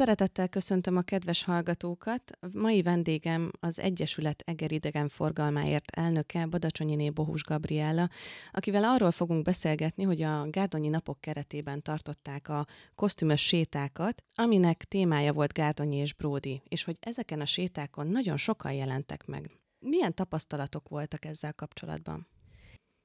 Szeretettel köszöntöm a kedves hallgatókat. Mai vendégem az Egyesület Eger idegenforgalmáért elnöke Badacsonyiné Bohus Gabriella, akivel arról fogunk beszélgetni, hogy a Gárdonyi napok keretében tartották a kosztümös sétákat, aminek témája volt Gárdonyi és Bródi, és hogy ezeken a sétákon nagyon sokan jelentek meg. Milyen tapasztalatok voltak ezzel kapcsolatban?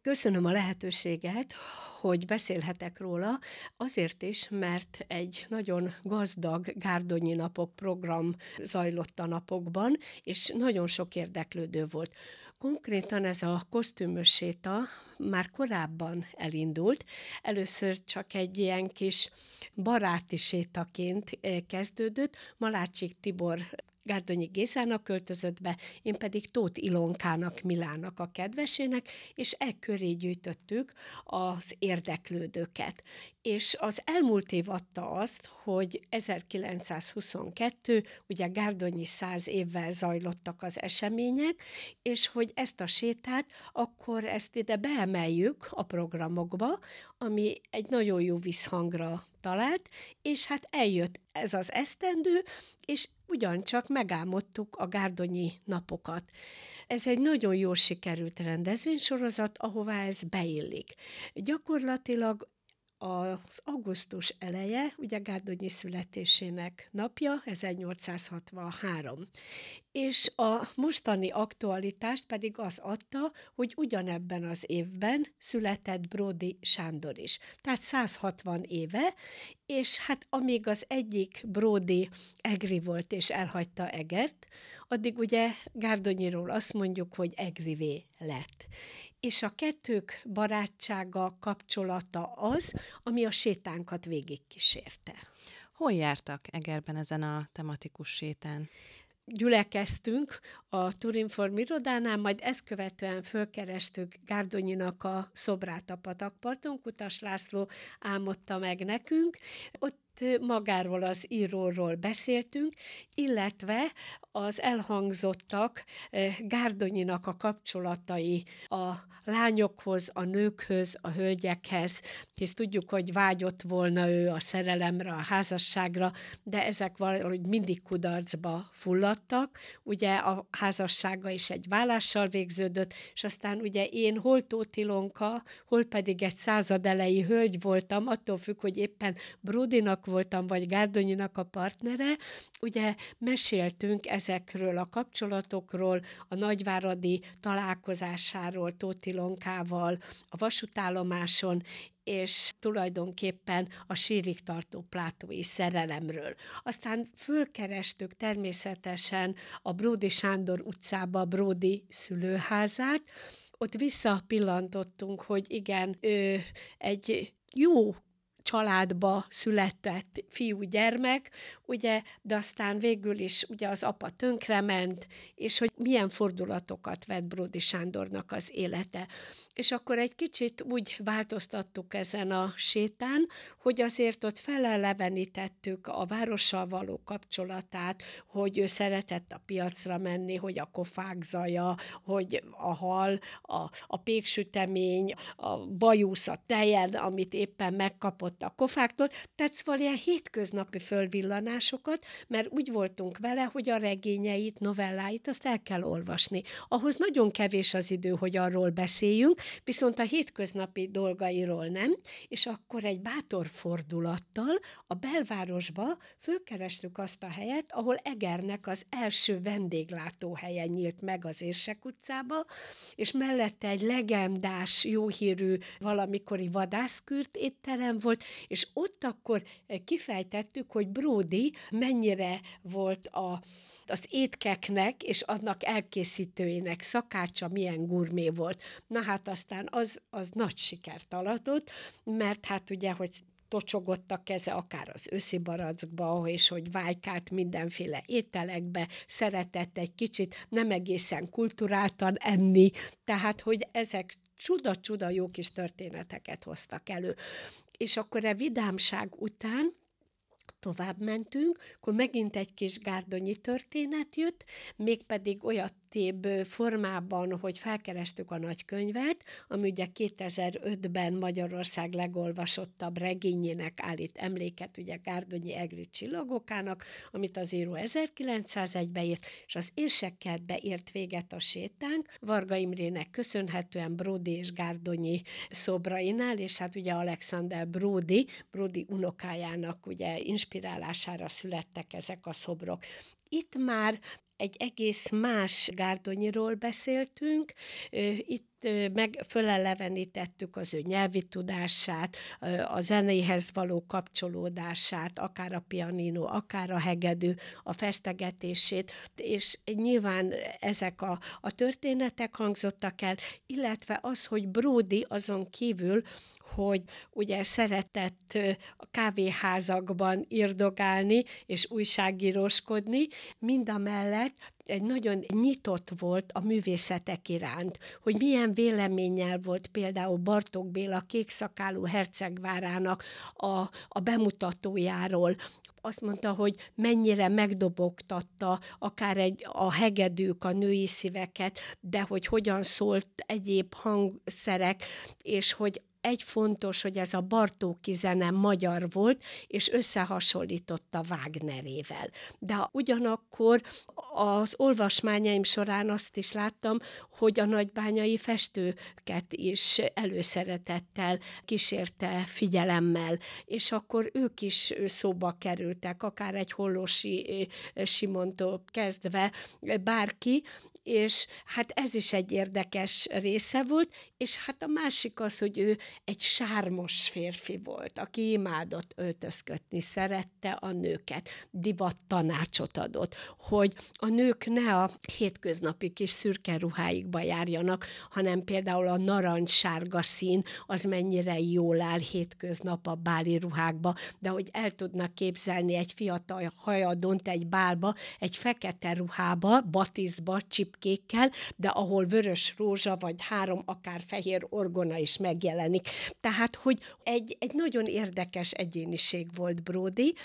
Köszönöm a lehetőséget, hogy beszélhetek róla, azért is, mert egy nagyon gazdag Gárdonyi napok program zajlott a napokban, és nagyon sok érdeklődő volt. Konkrétan ez a kosztümös séta már korábban elindult. Először csak egy ilyen kis baráti sétaként eh, kezdődött. Malácsik Tibor Gárdonyi Gézának költözött be, én pedig Tóth Ilonkának, Milának a kedvesének, és e köré gyűjtöttük az érdeklődőket. És az elmúlt év adta azt, hogy 1922, ugye Gárdonyi száz évvel zajlottak az események, és hogy ezt a sétát, akkor ezt ide beemeljük a programokba, ami egy nagyon jó visszhangra talált, és hát eljött ez az esztendő, és ugyancsak megálmodtuk a gárdonyi napokat. Ez egy nagyon jól sikerült rendezvénysorozat, ahová ez beillik. Gyakorlatilag az augusztus eleje, ugye Gárdonyi születésének napja, 1863. És a mostani aktualitást pedig az adta, hogy ugyanebben az évben született Brody Sándor is. Tehát 160 éve, és hát amíg az egyik Brody Egri volt és elhagyta Egert, addig ugye Gárdonyiról azt mondjuk, hogy Egrivé lett és a kettők barátsága, kapcsolata az, ami a sétánkat végigkísérte. Hol jártak Egerben ezen a tematikus sétán? gyülekeztünk a Turinform irodánál, majd ezt követően fölkerestük Gárdonyinak a szobrát a patakparton, Kutas László álmodta meg nekünk. Ott magáról az íróról beszéltünk, illetve az elhangzottak Gárdonyinak a kapcsolatai a lányokhoz, a nőkhöz, a hölgyekhez, hisz tudjuk, hogy vágyott volna ő a szerelemre, a házasságra, de ezek valahogy mindig kudarcba fulladtak. Ugye a házassága is egy vállással végződött, és aztán ugye én hol Tótilonka, hol pedig egy századelei hölgy voltam, attól függ, hogy éppen Voltam, vagy Gárdonyinak a partnere, ugye meséltünk ezekről a kapcsolatokról, a nagyváradi találkozásáról Tótilonkával, a vasútállomáson, és tulajdonképpen a sírig tartó plátói szerelemről. Aztán fölkerestük természetesen a Bródi Sándor utcába Bródi szülőházát, ott visszapillantottunk, hogy igen, ő egy jó családba született fiú-gyermek, ugye, de aztán végül is ugye az apa tönkrement, és hogy milyen fordulatokat vett Bródi Sándornak az élete. És akkor egy kicsit úgy változtattuk ezen a sétán, hogy azért ott felelevenítettük a várossal való kapcsolatát, hogy ő szeretett a piacra menni, hogy a kofák zaja, hogy a hal, a, a péksütemény, a bajusz, a tejed, amit éppen megkapott a kofáktól, tehát szóval ilyen hétköznapi fölvillanásokat, mert úgy voltunk vele, hogy a regényeit, novelláit azt el kell olvasni. Ahhoz nagyon kevés az idő, hogy arról beszéljünk, viszont a hétköznapi dolgairól nem, és akkor egy bátor fordulattal a belvárosba fölkerestük azt a helyet, ahol Egernek az első vendéglátóhelye nyílt meg az Érsek utcába, és mellette egy legendás, jóhírű valamikori vadászkürt étterem volt, és ott akkor eh, kifejtettük, hogy Brody mennyire volt a, az étkeknek és annak elkészítőjének szakácsa milyen gurmé volt. Na hát aztán az, az nagy sikert alatott, mert hát ugye, hogy tocsogott a keze, akár az őszi barackba, és hogy vájkált mindenféle ételekbe, szeretett egy kicsit nem egészen kulturáltan enni, tehát hogy ezek csuda-csuda jó kis történeteket hoztak elő. És akkor a vidámság után tovább mentünk, akkor megint egy kis gárdonyi történet jött, mégpedig olyat konkrétébb formában, hogy felkerestük a nagykönyvet, ami ugye 2005-ben Magyarország legolvasottabb regényének állít emléket, ugye Gárdonyi Egri csillagokának, amit az író 1901-ben írt, és az érsekkertbe ért véget a sétánk, Varga Imrének köszönhetően Brody és Gárdonyi szobrainál, és hát ugye Alexander Brody, Brody unokájának ugye inspirálására születtek ezek a szobrok. Itt már egy egész más Gárdonyiról beszéltünk, itt meg fölelevenítettük az ő nyelvi tudását, a zenéhez való kapcsolódását, akár a pianino, akár a hegedű, a festegetését, és nyilván ezek a, a történetek hangzottak el, illetve az, hogy Brody azon kívül, hogy ugye szeretett a kávéházakban irdogálni és újságíróskodni, mind a mellett egy nagyon nyitott volt a művészetek iránt, hogy milyen véleménnyel volt például Bartók Béla kékszakálú hercegvárának a, a bemutatójáról, azt mondta, hogy mennyire megdobogtatta akár egy, a hegedűk a női szíveket, de hogy hogyan szólt egyéb hangszerek, és hogy egy fontos, hogy ez a Bartóki zene magyar volt, és összehasonlította Wagnerével. De ugyanakkor az olvasmányaim során azt is láttam, hogy a nagybányai festőket is előszeretettel kísérte figyelemmel, és akkor ők is szóba kerültek, akár egy Hollósi Simontól kezdve bárki, és hát ez is egy érdekes része volt, és hát a másik az, hogy ő egy sármos férfi volt, aki imádott öltözködni, szerette a nőket, divat tanácsot adott, hogy a nők ne a hétköznapi kis szürke ruháikba járjanak, hanem például a narancssárga szín az mennyire jól áll hétköznap a báli ruhákba, de hogy el tudnak képzelni egy fiatal hajadont egy bálba, egy fekete ruhába, batisztba, csipkékkel, de ahol vörös rózsa vagy három akár fehér orgona is megjelenik. Tehát, hogy egy, egy nagyon érdekes egyéniség volt Brody,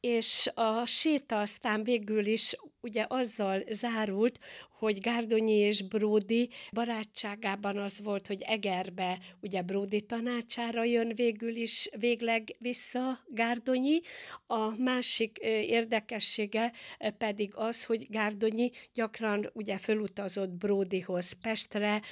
és a séta aztán végül is ugye azzal zárult, hogy Gárdonyi és Bródi barátságában az volt, hogy Egerbe ugye Bródi tanácsára jön végül is végleg vissza Gárdonyi. A másik érdekessége pedig az, hogy Gárdonyi gyakran ugye fölutazott Bródihoz Pestre,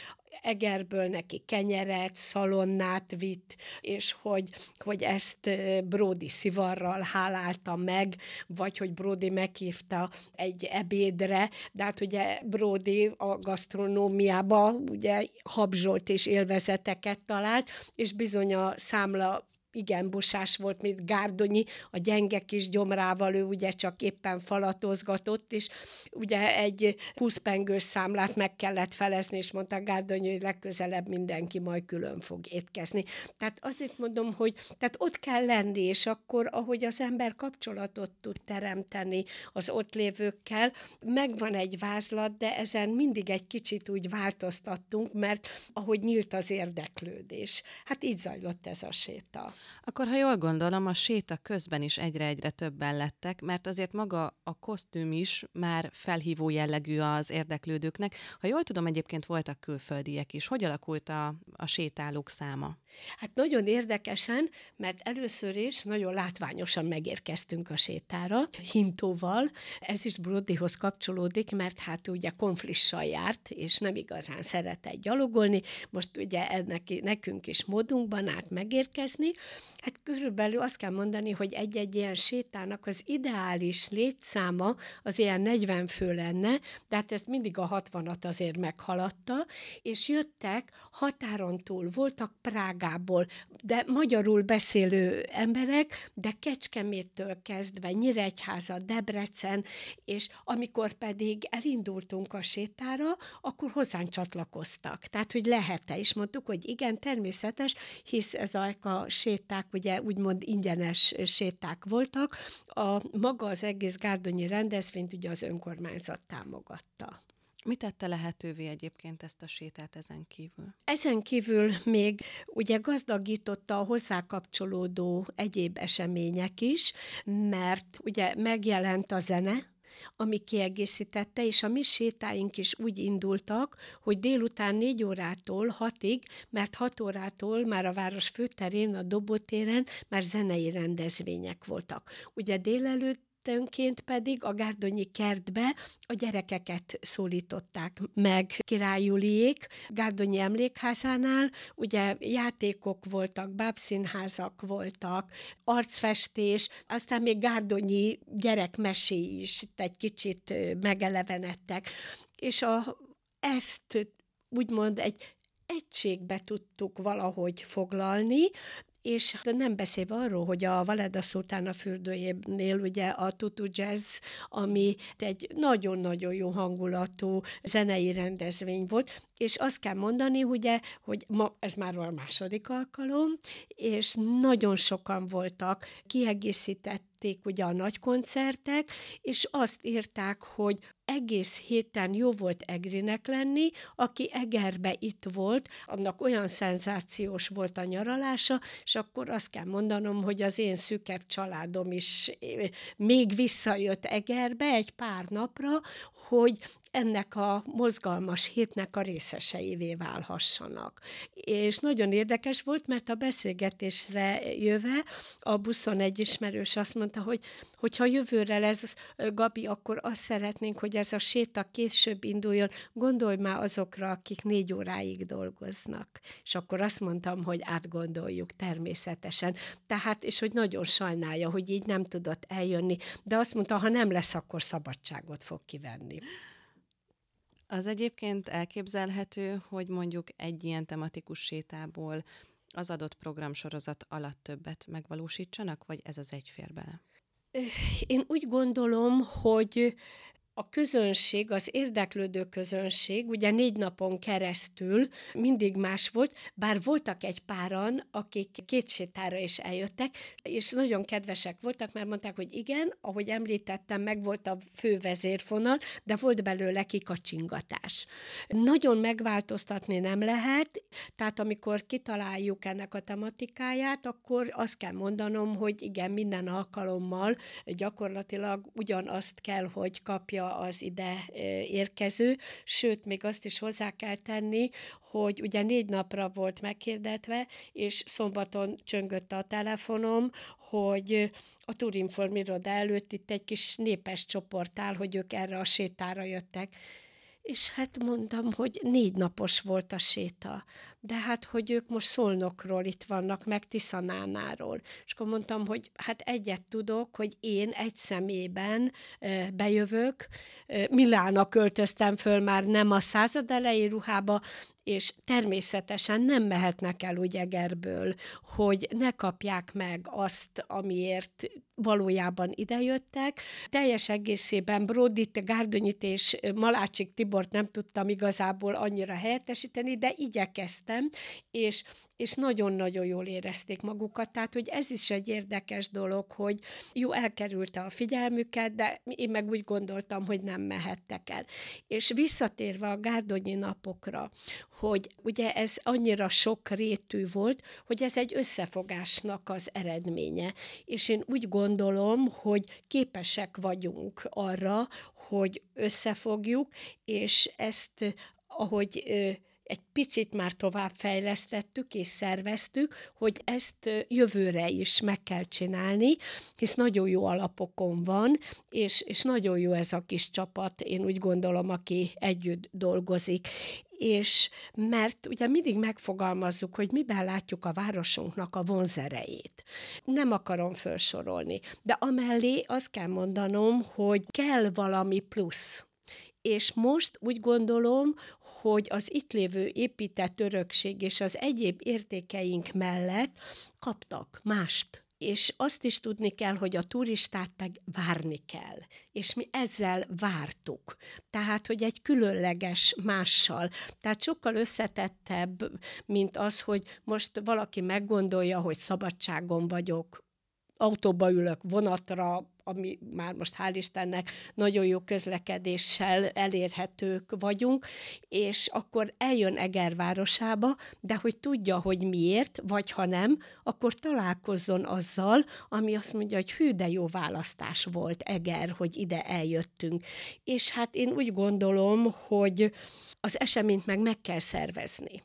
Egerből neki kenyeret, szalonnát vitt, és hogy, hogy ezt Brody szivarral hálálta meg, vagy hogy Brody meghívta egy ebédre, de hát ugye Brody a gasztronómiába ugye habzsolt és élvezeteket talált, és bizony a számla igen busás volt, mint Gárdonyi, a gyenge kis gyomrával ő ugye csak éppen falatozgatott, és ugye egy húszpengős számlát meg kellett felezni, és mondta Gárdonyi, hogy legközelebb mindenki majd külön fog étkezni. Tehát azért mondom, hogy tehát ott kell lenni, és akkor, ahogy az ember kapcsolatot tud teremteni az ott lévőkkel, megvan egy vázlat, de ezen mindig egy kicsit úgy változtattunk, mert ahogy nyílt az érdeklődés. Hát így zajlott ez a séta. Akkor, ha jól gondolom, a séta közben is egyre-egyre többen lettek, mert azért maga a kosztüm is már felhívó jellegű az érdeklődőknek. Ha jól tudom, egyébként voltak külföldiek is. Hogy alakult a, a sétálók száma? Hát nagyon érdekesen, mert először is nagyon látványosan megérkeztünk a sétára, hintóval. Ez is Brodyhoz kapcsolódik, mert hát ugye konflissal járt, és nem igazán szeretett gyalogolni. Most ugye ennek, nekünk is módunkban át megérkezni, Hát körülbelül azt kell mondani, hogy egy-egy ilyen sétának az ideális létszáma az ilyen 40 fő lenne, de hát ezt mindig a 60-at azért meghaladta, és jöttek határon túl, voltak Prágából, de magyarul beszélő emberek, de Kecskeméttől kezdve Nyíregyháza, Debrecen, és amikor pedig elindultunk a sétára, akkor hozzánk csatlakoztak. Tehát, hogy lehet-e, és mondtuk, hogy igen, természetes, hisz ezek a séták ugye úgymond ingyenes séták voltak. A maga az egész Gárdonyi rendezvényt ugye az önkormányzat támogatta. Mi tette lehetővé egyébként ezt a sétát ezen kívül? Ezen kívül még ugye gazdagította a hozzá kapcsolódó egyéb események is, mert ugye megjelent a zene, ami kiegészítette, és a mi sétáink is úgy indultak, hogy délután négy órától hatig, mert hat órától már a város főterén, a Dobótéren már zenei rendezvények voltak. Ugye délelőtt estőnként pedig a Gárdonyi kertbe a gyerekeket szólították meg Királyuliék Gárdonyi emlékházánál, ugye játékok voltak, bábszínházak voltak, arcfestés, aztán még Gárdonyi gyerekmesé is egy kicsit megelevenedtek. És a, ezt úgymond egy egységbe tudtuk valahogy foglalni, és nem beszélve arról, hogy a Valeda Szultána fürdőjénél ugye a Tutu Jazz, ami egy nagyon-nagyon jó hangulatú zenei rendezvény volt, és azt kell mondani, ugye, hogy ma ez már a második alkalom, és nagyon sokan voltak, kiegészítették ugye a nagy koncertek, és azt írták, hogy egész héten jó volt Egrinek lenni, aki Egerbe itt volt, annak olyan szenzációs volt a nyaralása, és akkor azt kell mondanom, hogy az én szükebb családom is eh, még visszajött Egerbe egy pár napra, hogy ennek a mozgalmas hétnek a részeseivé válhassanak. És nagyon érdekes volt, mert a beszélgetésre jöve a buszon egy ismerős azt mondta, hogy hogyha jövőre lesz, Gabi, akkor azt szeretnénk, hogy ez a séta később induljon, gondolj már azokra, akik négy óráig dolgoznak. És akkor azt mondtam, hogy átgondoljuk természetesen. Tehát, és hogy nagyon sajnálja, hogy így nem tudott eljönni, de azt mondta, ha nem lesz, akkor szabadságot fog kivenni. Az egyébként elképzelhető, hogy mondjuk egy ilyen tematikus sétából az adott programsorozat alatt többet megvalósítsanak, vagy ez az egy fér bele? Én úgy gondolom, hogy a közönség, az érdeklődő közönség, ugye négy napon keresztül mindig más volt, bár voltak egy páran, akik két sétára is eljöttek, és nagyon kedvesek voltak, mert mondták, hogy igen, ahogy említettem, meg volt a fő vezérfonal, de volt belőle kikacsingatás. Nagyon megváltoztatni nem lehet, tehát amikor kitaláljuk ennek a tematikáját, akkor azt kell mondanom, hogy igen, minden alkalommal gyakorlatilag ugyanazt kell, hogy kapja az ide érkező, sőt, még azt is hozzá kell tenni, hogy ugye négy napra volt meghirdetve, és szombaton csöngött a telefonom, hogy a Turinform iroda előtt itt egy kis népes csoport áll, hogy ők erre a sétára jöttek és hát mondtam, hogy négy napos volt a séta, de hát, hogy ők most Szolnokról itt vannak, meg Tiszanánáról. És akkor mondtam, hogy hát egyet tudok, hogy én egy szemében bejövök, Milána költöztem föl már nem a század elejé ruhába, és természetesen nem mehetnek el úgy Egerből, hogy ne kapják meg azt, amiért valójában idejöttek. Teljes egészében Brodit, Gárdonyit és Malácsik Tibort nem tudtam igazából annyira helyettesíteni, de igyekeztem, és és nagyon-nagyon jól érezték magukat. Tehát, hogy ez is egy érdekes dolog, hogy jó, elkerülte a figyelmüket, de én meg úgy gondoltam, hogy nem mehettek el. És visszatérve a gárdonyi napokra, hogy ugye ez annyira sok rétű volt, hogy ez egy összefogásnak az eredménye. És én úgy gondolom, hogy képesek vagyunk arra, hogy összefogjuk, és ezt, ahogy egy picit már tovább fejlesztettük és szerveztük, hogy ezt jövőre is meg kell csinálni, hisz nagyon jó alapokon van, és, és nagyon jó ez a kis csapat, én úgy gondolom, aki együtt dolgozik és mert ugye mindig megfogalmazzuk, hogy miben látjuk a városunknak a vonzerejét. Nem akarom felsorolni, de amellé azt kell mondanom, hogy kell valami plusz. És most úgy gondolom, hogy az itt lévő épített örökség és az egyéb értékeink mellett kaptak mást és azt is tudni kell, hogy a turistát meg várni kell. És mi ezzel vártuk. Tehát, hogy egy különleges mással. Tehát sokkal összetettebb, mint az, hogy most valaki meggondolja, hogy szabadságon vagyok, autóba ülök, vonatra, ami már most hál' Istennek nagyon jó közlekedéssel elérhetők vagyunk, és akkor eljön Eger városába, de hogy tudja, hogy miért, vagy ha nem, akkor találkozzon azzal, ami azt mondja, hogy hű, de jó választás volt Eger, hogy ide eljöttünk. És hát én úgy gondolom, hogy az eseményt meg meg kell szervezni.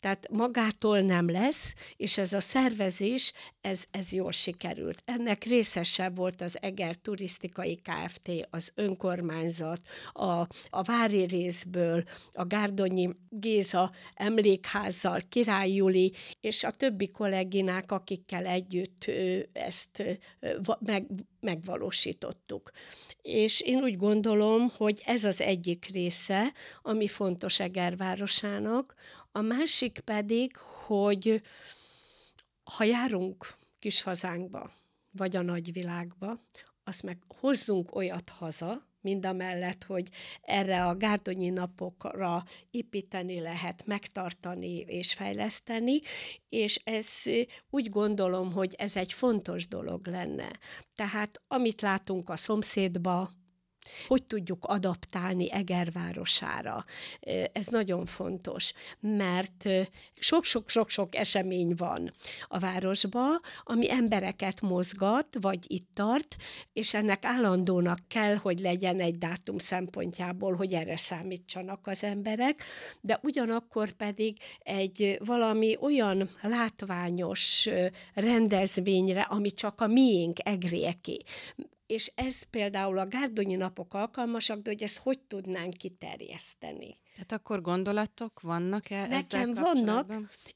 Tehát magától nem lesz, és ez a szervezés, ez, ez jól sikerült. Ennek részesebb volt az Eger Turisztikai Kft., az önkormányzat, a, a Vári részből, a Gárdonyi Géza emlékházzal, Király Juli, és a többi kolléginák, akikkel együtt ezt meg, megvalósítottuk. És én úgy gondolom, hogy ez az egyik része, ami fontos Eger városának, a másik pedig, hogy ha járunk kis hazánkba, vagy a nagyvilágba, azt meg hozzunk olyat haza, mind a mellett, hogy erre a gárdonyi napokra építeni lehet, megtartani és fejleszteni, és ez úgy gondolom, hogy ez egy fontos dolog lenne. Tehát amit látunk a szomszédba, hogy tudjuk adaptálni Eger városára. Ez nagyon fontos, mert sok-sok-sok-sok esemény van a városba, ami embereket mozgat, vagy itt tart, és ennek állandónak kell, hogy legyen egy dátum szempontjából, hogy erre számítsanak az emberek, de ugyanakkor pedig egy valami olyan látványos rendezvényre, ami csak a miénk egréké és ez például a gárdonyi napok alkalmasak, de hogy ezt hogy tudnánk kiterjeszteni. Tehát akkor gondolatok vannak-e Nekem vannak,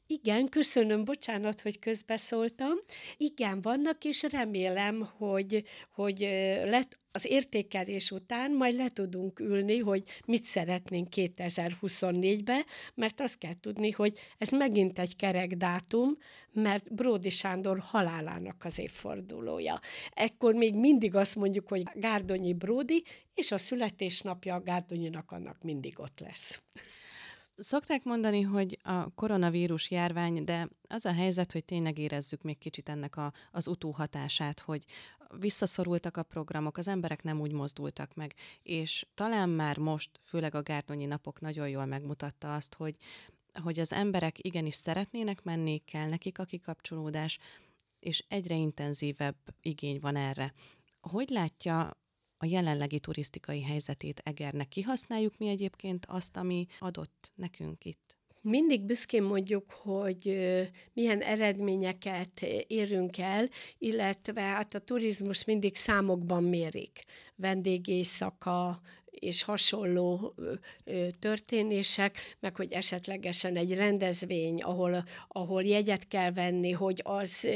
igen, köszönöm, bocsánat, hogy közbeszóltam. Igen, vannak, és remélem, hogy, hogy lett, az értékelés után majd le tudunk ülni, hogy mit szeretnénk 2024-be, mert azt kell tudni, hogy ez megint egy kerek dátum, mert Bródi Sándor halálának az évfordulója. Ekkor még mindig azt mondjuk, hogy Gárdonyi Bródi, és a születésnapja a Gárdonyinak annak mindig ott lesz. Szokták mondani, hogy a koronavírus járvány, de az a helyzet, hogy tényleg érezzük még kicsit ennek a, az utóhatását, hogy visszaszorultak a programok, az emberek nem úgy mozdultak meg, és talán már most, főleg a Gárdonyi napok nagyon jól megmutatta azt, hogy, hogy az emberek igenis szeretnének menni, kell nekik a kikapcsolódás, és egyre intenzívebb igény van erre. Hogy látja a jelenlegi turisztikai helyzetét Egernek? Kihasználjuk mi egyébként azt, ami adott nekünk itt? Mindig büszkén mondjuk, hogy milyen eredményeket érünk el, illetve hát a turizmus mindig számokban mérik. Vendégészaka, és hasonló történések, meg hogy esetlegesen egy rendezvény, ahol, ahol jegyet kell venni, hogy az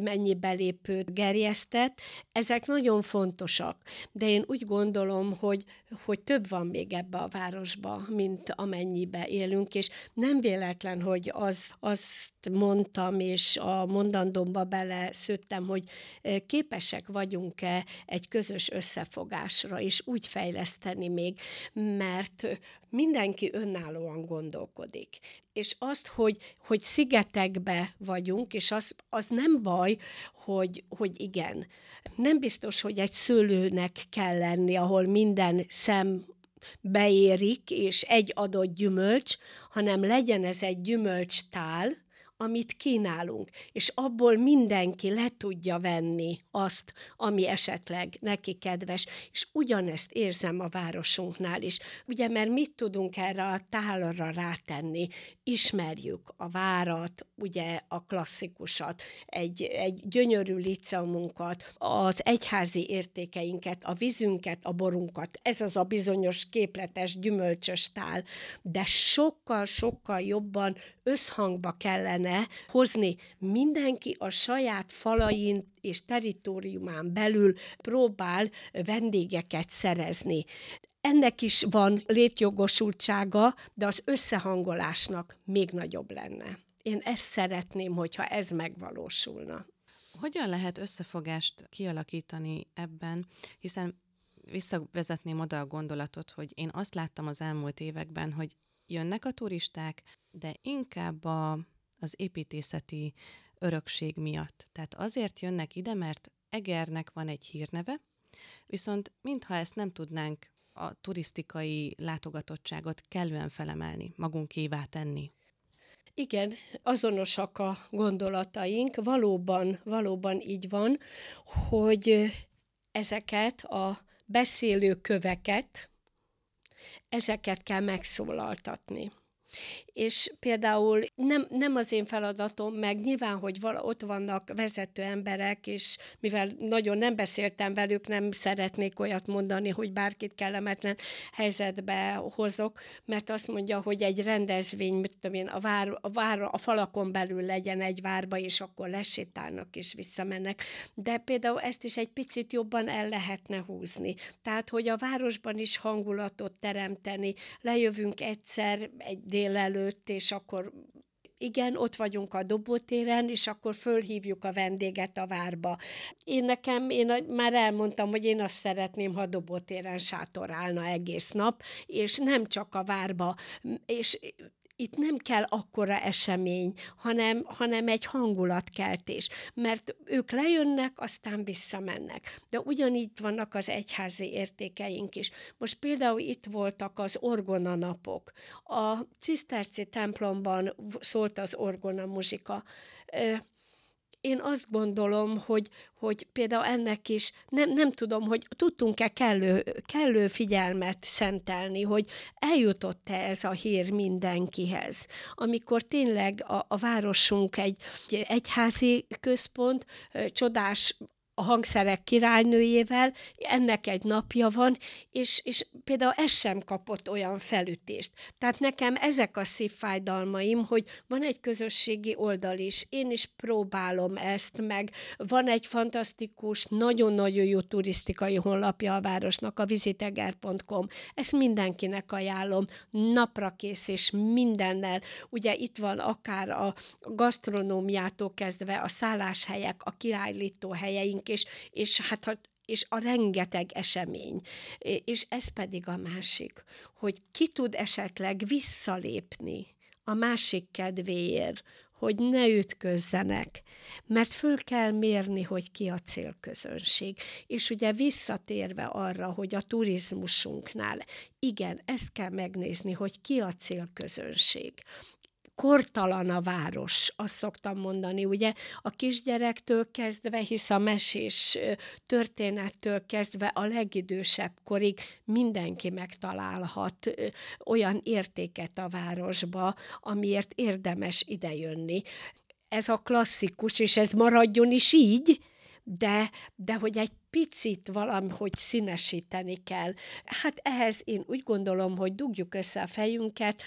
mennyi belépőt gerjesztett, ezek nagyon fontosak. De én úgy gondolom, hogy, hogy több van még ebbe a városba, mint amennyibe élünk, és nem véletlen, hogy az, azt mondtam, és a mondandómba bele szőttem, hogy képesek vagyunk-e egy közös összefogásra, és úgy fejleszteni, tenni még, mert mindenki önállóan gondolkodik. És azt, hogy, hogy szigetekbe vagyunk, és az, az nem baj, hogy, hogy igen. Nem biztos, hogy egy szőlőnek kell lenni, ahol minden szem beérik, és egy adott gyümölcs, hanem legyen ez egy gyümölcstál, amit kínálunk, és abból mindenki le tudja venni azt, ami esetleg neki kedves, és ugyanezt érzem a városunknál is. Ugye, mert mit tudunk erre a tálra rátenni? Ismerjük a várat, ugye a klasszikusat, egy, egy gyönyörű liceumunkat, az egyházi értékeinket, a vízünket, a borunkat, ez az a bizonyos képletes, gyümölcsös tál, de sokkal-sokkal jobban összhangba kellene hozni. Mindenki a saját falain és teritoriumán belül próbál vendégeket szerezni. Ennek is van létjogosultsága, de az összehangolásnak még nagyobb lenne. Én ezt szeretném, hogyha ez megvalósulna. Hogyan lehet összefogást kialakítani ebben, hiszen visszavezetném oda a gondolatot, hogy én azt láttam az elmúlt években, hogy jönnek a turisták, de inkább a az építészeti örökség miatt. Tehát azért jönnek ide, mert Egernek van egy hírneve, Viszont mintha ezt nem tudnánk a turisztikai látogatottságot kellően felemelni, magunkévá tenni. Igen, azonosak a gondolataink, valóban, valóban így van, hogy ezeket a beszélő köveket, ezeket kell megszólaltatni és például nem, nem az én feladatom, meg nyilván, hogy vala, ott vannak vezető emberek, és mivel nagyon nem beszéltem velük, nem szeretnék olyat mondani, hogy bárkit kellemetlen helyzetbe hozok, mert azt mondja, hogy egy rendezvény, mit tudom én, a, vár, a, vár, a falakon belül legyen egy várba, és akkor lesétálnak és visszamennek. De például ezt is egy picit jobban el lehetne húzni. Tehát, hogy a városban is hangulatot teremteni, lejövünk egyszer egy délelőtt, és akkor igen, ott vagyunk a dobótéren, és akkor fölhívjuk a vendéget a várba. Én nekem, én már elmondtam, hogy én azt szeretném, ha a dobótéren sátorálna egész nap, és nem csak a várba, és itt nem kell akkora esemény, hanem, hanem egy hangulatkeltés, mert ők lejönnek, aztán visszamennek. De ugyanígy vannak az egyházi értékeink is. Most például itt voltak az orgona napok. A ciszterci templomban szólt az orgona muzsika én azt gondolom, hogy, hogy például ennek is nem, nem tudom, hogy tudtunk-e kellő, kellő figyelmet szentelni, hogy eljutott-e ez a hír mindenkihez. Amikor tényleg a, a városunk egy, egy egyházi központ, csodás a hangszerek királynőjével, ennek egy napja van, és, és például ez sem kapott olyan felütést. Tehát nekem ezek a szívfájdalmaim, hogy van egy közösségi oldal is, én is próbálom ezt, meg van egy fantasztikus, nagyon-nagyon jó turisztikai honlapja a városnak, a visiteger.com. Ezt mindenkinek ajánlom, napra kész és mindennel. Ugye itt van akár a gasztronómiától kezdve a szálláshelyek, a királylító helyeink, vagyunk, és, és hát és a rengeteg esemény. És ez pedig a másik, hogy ki tud esetleg visszalépni a másik kedvéért, hogy ne ütközzenek, mert föl kell mérni, hogy ki a célközönség. És ugye visszatérve arra, hogy a turizmusunknál, igen, ezt kell megnézni, hogy ki a célközönség kortalan a város, azt szoktam mondani, ugye a kisgyerektől kezdve, hisz a mesés történettől kezdve a legidősebb korig mindenki megtalálhat olyan értéket a városba, amiért érdemes idejönni. Ez a klasszikus, és ez maradjon is így, de, de hogy egy picit valahogy színesíteni kell. Hát ehhez én úgy gondolom, hogy dugjuk össze a fejünket,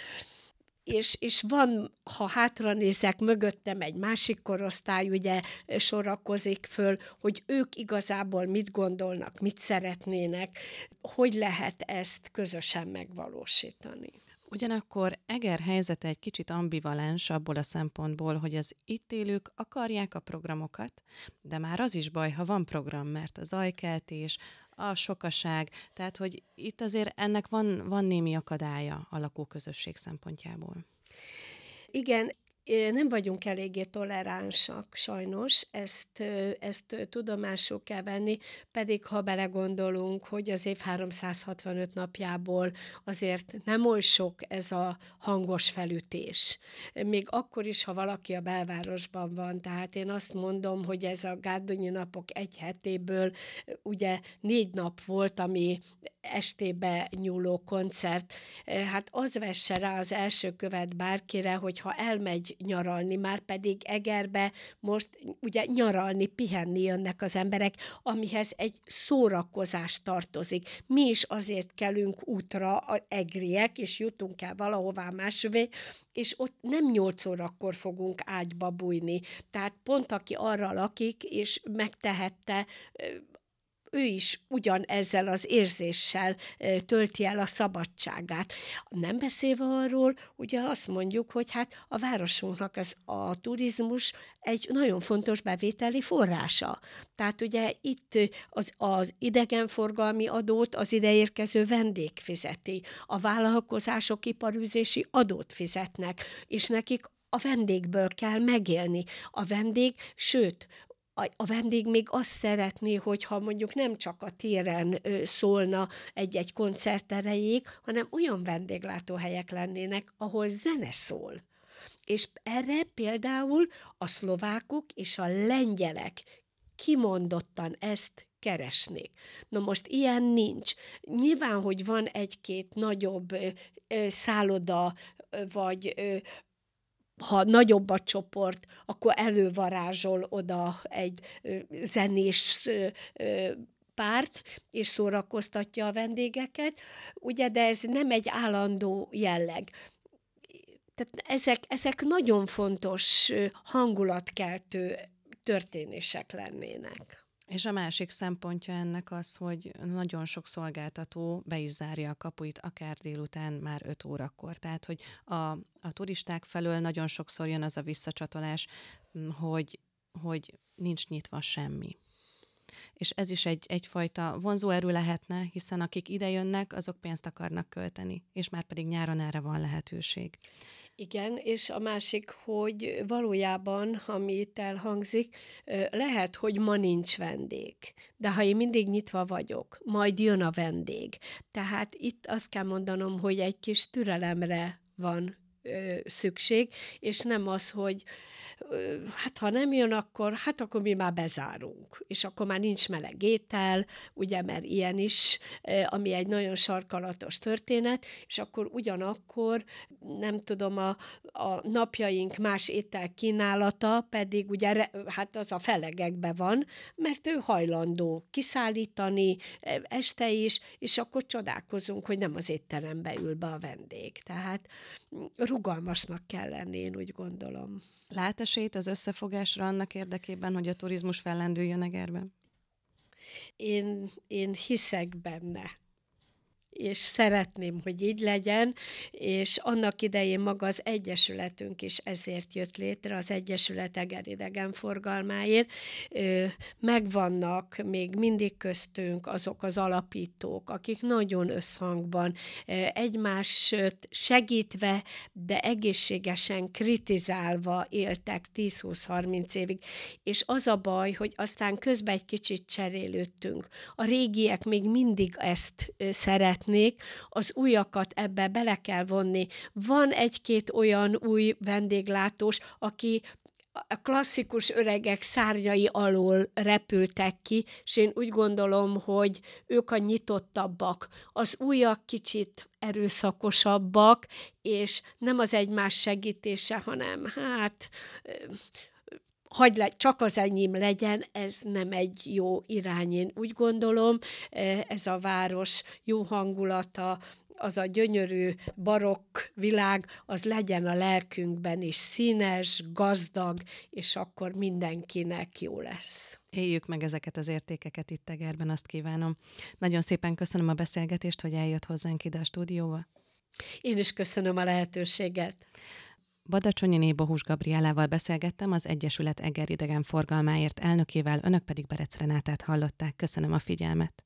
és, és van, ha hátra nézek, mögöttem egy másik korosztály, ugye sorakozik föl, hogy ők igazából mit gondolnak, mit szeretnének, hogy lehet ezt közösen megvalósítani. Ugyanakkor Eger helyzete egy kicsit ambivalens abból a szempontból, hogy az itt élők akarják a programokat, de már az is baj, ha van program, mert a zajkeltés, a sokaság, tehát hogy itt azért ennek van, van némi akadálya a lakóközösség szempontjából. Igen, nem vagyunk eléggé toleránsak, sajnos, ezt, ezt tudomásul kell venni, pedig ha belegondolunk, hogy az év 365 napjából azért nem oly sok ez a hangos felütés. Még akkor is, ha valaki a belvárosban van, tehát én azt mondom, hogy ez a gárdonyi napok egy hetéből ugye négy nap volt, ami estébe nyúló koncert, hát az vesse rá az első követ bárkire, hogyha elmegy nyaralni, már pedig Egerbe most ugye nyaralni, pihenni jönnek az emberek, amihez egy szórakozás tartozik. Mi is azért kelünk útra a egriek, és jutunk el valahová másvé, és ott nem nyolc órakor fogunk ágyba bújni. Tehát pont aki arra lakik, és megtehette ő is ugyan ezzel az érzéssel tölti el a szabadságát. Nem beszélve arról, ugye azt mondjuk, hogy hát a városunknak az, a turizmus egy nagyon fontos bevételi forrása. Tehát ugye itt az, az idegenforgalmi adót az ideérkező vendég fizeti, a vállalkozások iparűzési adót fizetnek, és nekik a vendégből kell megélni. A vendég, sőt, a, a vendég még azt szeretné, hogyha mondjuk nem csak a téren szólna egy-egy koncert erejéig, hanem olyan vendéglátóhelyek lennének, ahol zene szól. És erre például a szlovákok és a lengyelek kimondottan ezt keresnék. Na most ilyen nincs. Nyilván, hogy van egy-két nagyobb szálloda, vagy ha nagyobb a csoport, akkor elővarázsol oda egy zenés párt, és szórakoztatja a vendégeket, ugye, de ez nem egy állandó jelleg. Tehát ezek, ezek nagyon fontos hangulatkeltő történések lennének. És a másik szempontja ennek az, hogy nagyon sok szolgáltató be is zárja a kapuit, akár délután már 5 órakor. Tehát, hogy a, a turisták felől nagyon sokszor jön az a visszacsatolás, hogy, hogy nincs nyitva semmi. És ez is egy, egyfajta vonzóerő lehetne, hiszen akik ide jönnek, azok pénzt akarnak költeni, és már pedig nyáron erre van lehetőség. Igen, és a másik, hogy valójában, ami itt elhangzik, lehet, hogy ma nincs vendég, de ha én mindig nyitva vagyok, majd jön a vendég. Tehát itt azt kell mondanom, hogy egy kis türelemre van szükség, és nem az, hogy hát ha nem jön, akkor hát akkor mi már bezárunk, és akkor már nincs meleg étel, ugye, mert ilyen is, ami egy nagyon sarkalatos történet, és akkor ugyanakkor, nem tudom, a, a napjaink más étel kínálata pedig ugye, hát az a felegekbe van, mert ő hajlandó kiszállítani este is, és akkor csodálkozunk, hogy nem az étterembe ül be a vendég. Tehát rugalmasnak kell lenni, én úgy gondolom. Lát esélyt az összefogásra annak érdekében, hogy a turizmus fellendüljön Egerben? Én, én hiszek benne és szeretném, hogy így legyen, és annak idején maga az Egyesületünk is ezért jött létre, az Egyesület Eger idegenforgalmáért. Megvannak még mindig köztünk azok az alapítók, akik nagyon összhangban egymást segítve, de egészségesen kritizálva éltek 10-20-30 évig, és az a baj, hogy aztán közben egy kicsit cserélődtünk. A régiek még mindig ezt szeret szeretnék, az újakat ebbe bele kell vonni. Van egy-két olyan új vendéglátós, aki a klasszikus öregek szárnyai alól repültek ki, és én úgy gondolom, hogy ők a nyitottabbak. Az újak kicsit erőszakosabbak, és nem az egymás segítése, hanem hát hagy le, csak az enyém legyen, ez nem egy jó irány. Én úgy gondolom, e, ez a város jó hangulata, az a gyönyörű barokk világ, az legyen a lelkünkben is színes, gazdag, és akkor mindenkinek jó lesz. Éljük meg ezeket az értékeket itt Tegerben, azt kívánom. Nagyon szépen köszönöm a beszélgetést, hogy eljött hozzánk ide a stúdióba. Én is köszönöm a lehetőséget. Badacsonyiné Bohus Gabrielával beszélgettem az Egyesület Eger forgalmáért elnökével, önök pedig Berec Renátát hallották. Köszönöm a figyelmet.